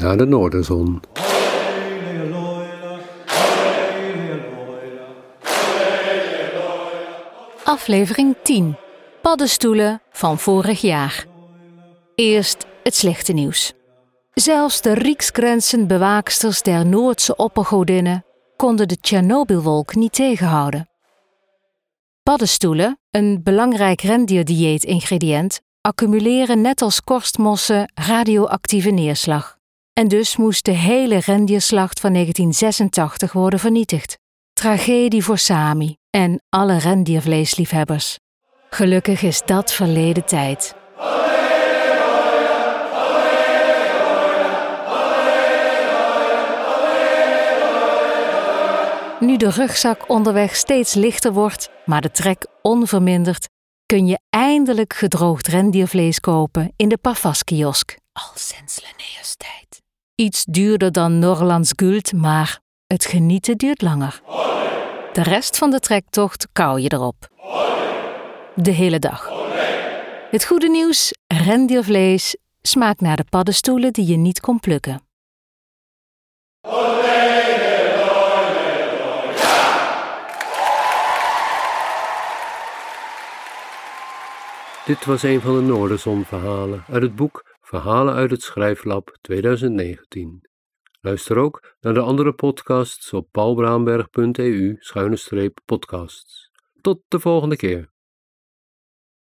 naar de noorderzon. Aflevering 10. Paddenstoelen van vorig jaar. Eerst het slechte nieuws. Zelfs de Rijksgrenzenbewaaksters der Noordse oppergodinnen konden de Tsjernobylwolk niet tegenhouden. Paddenstoelen, een belangrijk rendierdieet-ingrediënt, accumuleren net als korstmossen radioactieve neerslag. En dus moest de hele rendierslacht van 1986 worden vernietigd. Tragedie voor Sami en alle rendiervleesliefhebbers. Gelukkig is dat verleden tijd. Nu de rugzak onderweg steeds lichter wordt, maar de trek onverminderd, kun je eindelijk gedroogd rendiervlees kopen in de Parfas-kiosk. Al sinds Linnaeus tijd. Iets duurder dan Norlands Guld, maar het genieten duurt langer. De rest van de trektocht kou je erop. De hele dag. Het goede nieuws, rendiervlees, smaakt naar de paddenstoelen die je niet kon plukken. Dit was een van de Noorderzon-verhalen uit het boek Verhalen uit het Schrijflab 2019. Luister ook naar de andere podcasts op paulbraamberg.eu-podcasts. Tot de volgende keer.